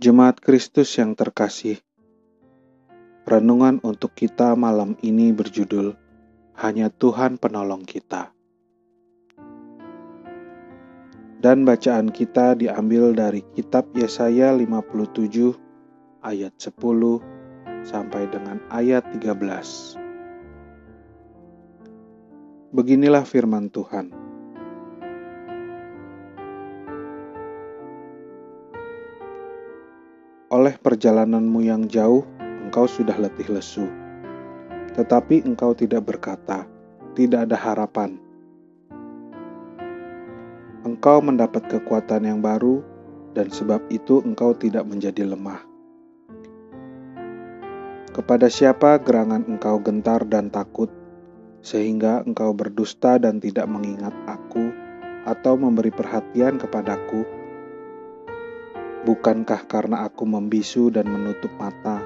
Jemaat Kristus yang terkasih, renungan untuk kita malam ini berjudul Hanya Tuhan Penolong Kita. Dan bacaan kita diambil dari kitab Yesaya 57 ayat 10 sampai dengan ayat 13. Beginilah firman Tuhan. Oleh perjalananmu yang jauh, engkau sudah letih lesu. Tetapi engkau tidak berkata, tidak ada harapan. Engkau mendapat kekuatan yang baru, dan sebab itu engkau tidak menjadi lemah. Kepada siapa gerangan engkau gentar dan takut, sehingga engkau berdusta dan tidak mengingat aku, atau memberi perhatian kepadaku? Bukankah karena aku membisu dan menutup mata,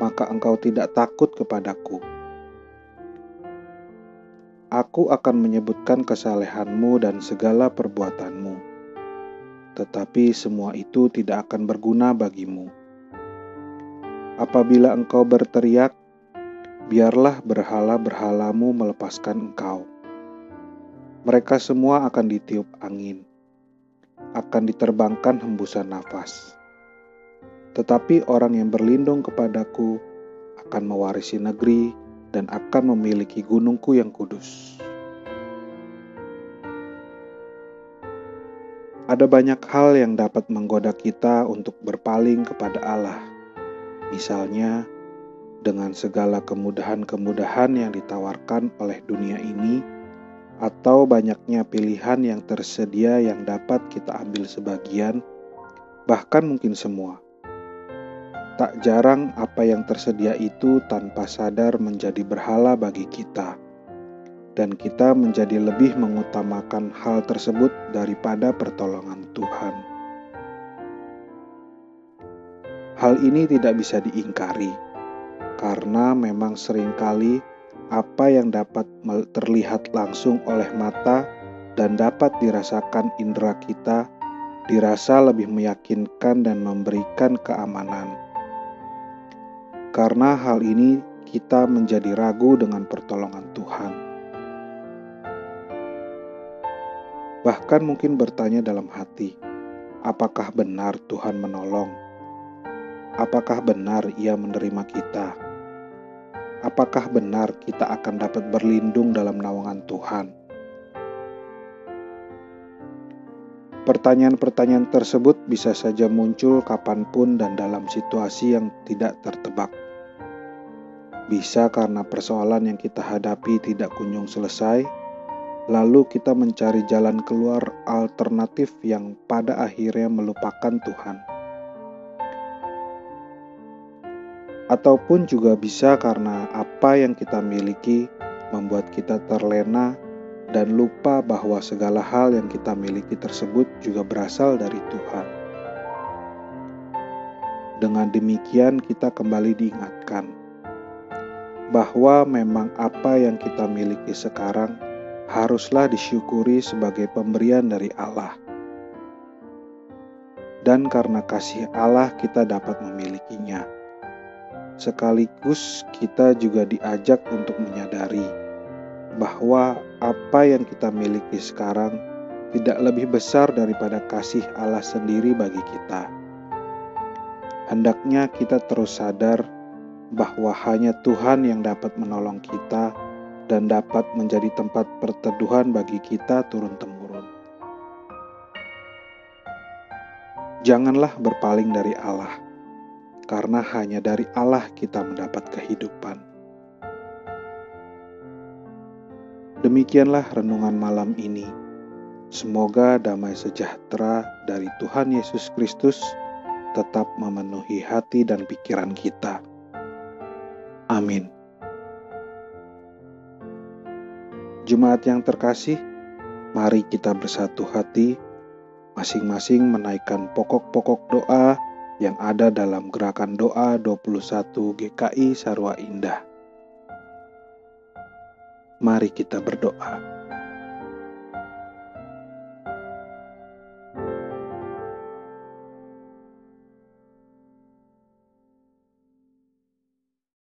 maka engkau tidak takut kepadaku? Aku akan menyebutkan kesalehanmu dan segala perbuatanmu, tetapi semua itu tidak akan berguna bagimu. Apabila engkau berteriak, biarlah berhala-berhalamu melepaskan engkau. Mereka semua akan ditiup angin akan diterbangkan hembusan nafas. Tetapi orang yang berlindung kepadaku akan mewarisi negeri dan akan memiliki gunungku yang kudus. Ada banyak hal yang dapat menggoda kita untuk berpaling kepada Allah. Misalnya, dengan segala kemudahan-kemudahan yang ditawarkan oleh dunia ini, atau banyaknya pilihan yang tersedia yang dapat kita ambil sebagian, bahkan mungkin semua. Tak jarang apa yang tersedia itu tanpa sadar menjadi berhala bagi kita, dan kita menjadi lebih mengutamakan hal tersebut daripada pertolongan Tuhan. Hal ini tidak bisa diingkari, karena memang sering kali apa yang dapat terlihat langsung oleh mata dan dapat dirasakan indera kita dirasa lebih meyakinkan dan memberikan keamanan. Karena hal ini kita menjadi ragu dengan pertolongan Tuhan. Bahkan mungkin bertanya dalam hati, apakah benar Tuhan menolong? Apakah benar Ia menerima kita? Apakah benar kita akan dapat berlindung dalam naungan Tuhan? Pertanyaan-pertanyaan tersebut bisa saja muncul kapan pun dan dalam situasi yang tidak tertebak. Bisa karena persoalan yang kita hadapi tidak kunjung selesai, lalu kita mencari jalan keluar alternatif yang pada akhirnya melupakan Tuhan. Ataupun juga bisa karena apa yang kita miliki membuat kita terlena dan lupa bahwa segala hal yang kita miliki tersebut juga berasal dari Tuhan. Dengan demikian, kita kembali diingatkan bahwa memang apa yang kita miliki sekarang haruslah disyukuri sebagai pemberian dari Allah, dan karena kasih Allah, kita dapat memilikinya Sekaligus kita juga diajak untuk menyadari bahwa apa yang kita miliki sekarang tidak lebih besar daripada kasih Allah sendiri bagi kita. Hendaknya kita terus sadar bahwa hanya Tuhan yang dapat menolong kita dan dapat menjadi tempat perteduhan bagi kita turun-temurun. Janganlah berpaling dari Allah karena hanya dari Allah kita mendapat kehidupan. Demikianlah renungan malam ini. Semoga damai sejahtera dari Tuhan Yesus Kristus tetap memenuhi hati dan pikiran kita. Amin. Jemaat yang terkasih, mari kita bersatu hati, masing-masing menaikkan pokok-pokok doa yang ada dalam gerakan doa 21 GKI Sarwa Indah. Mari kita berdoa.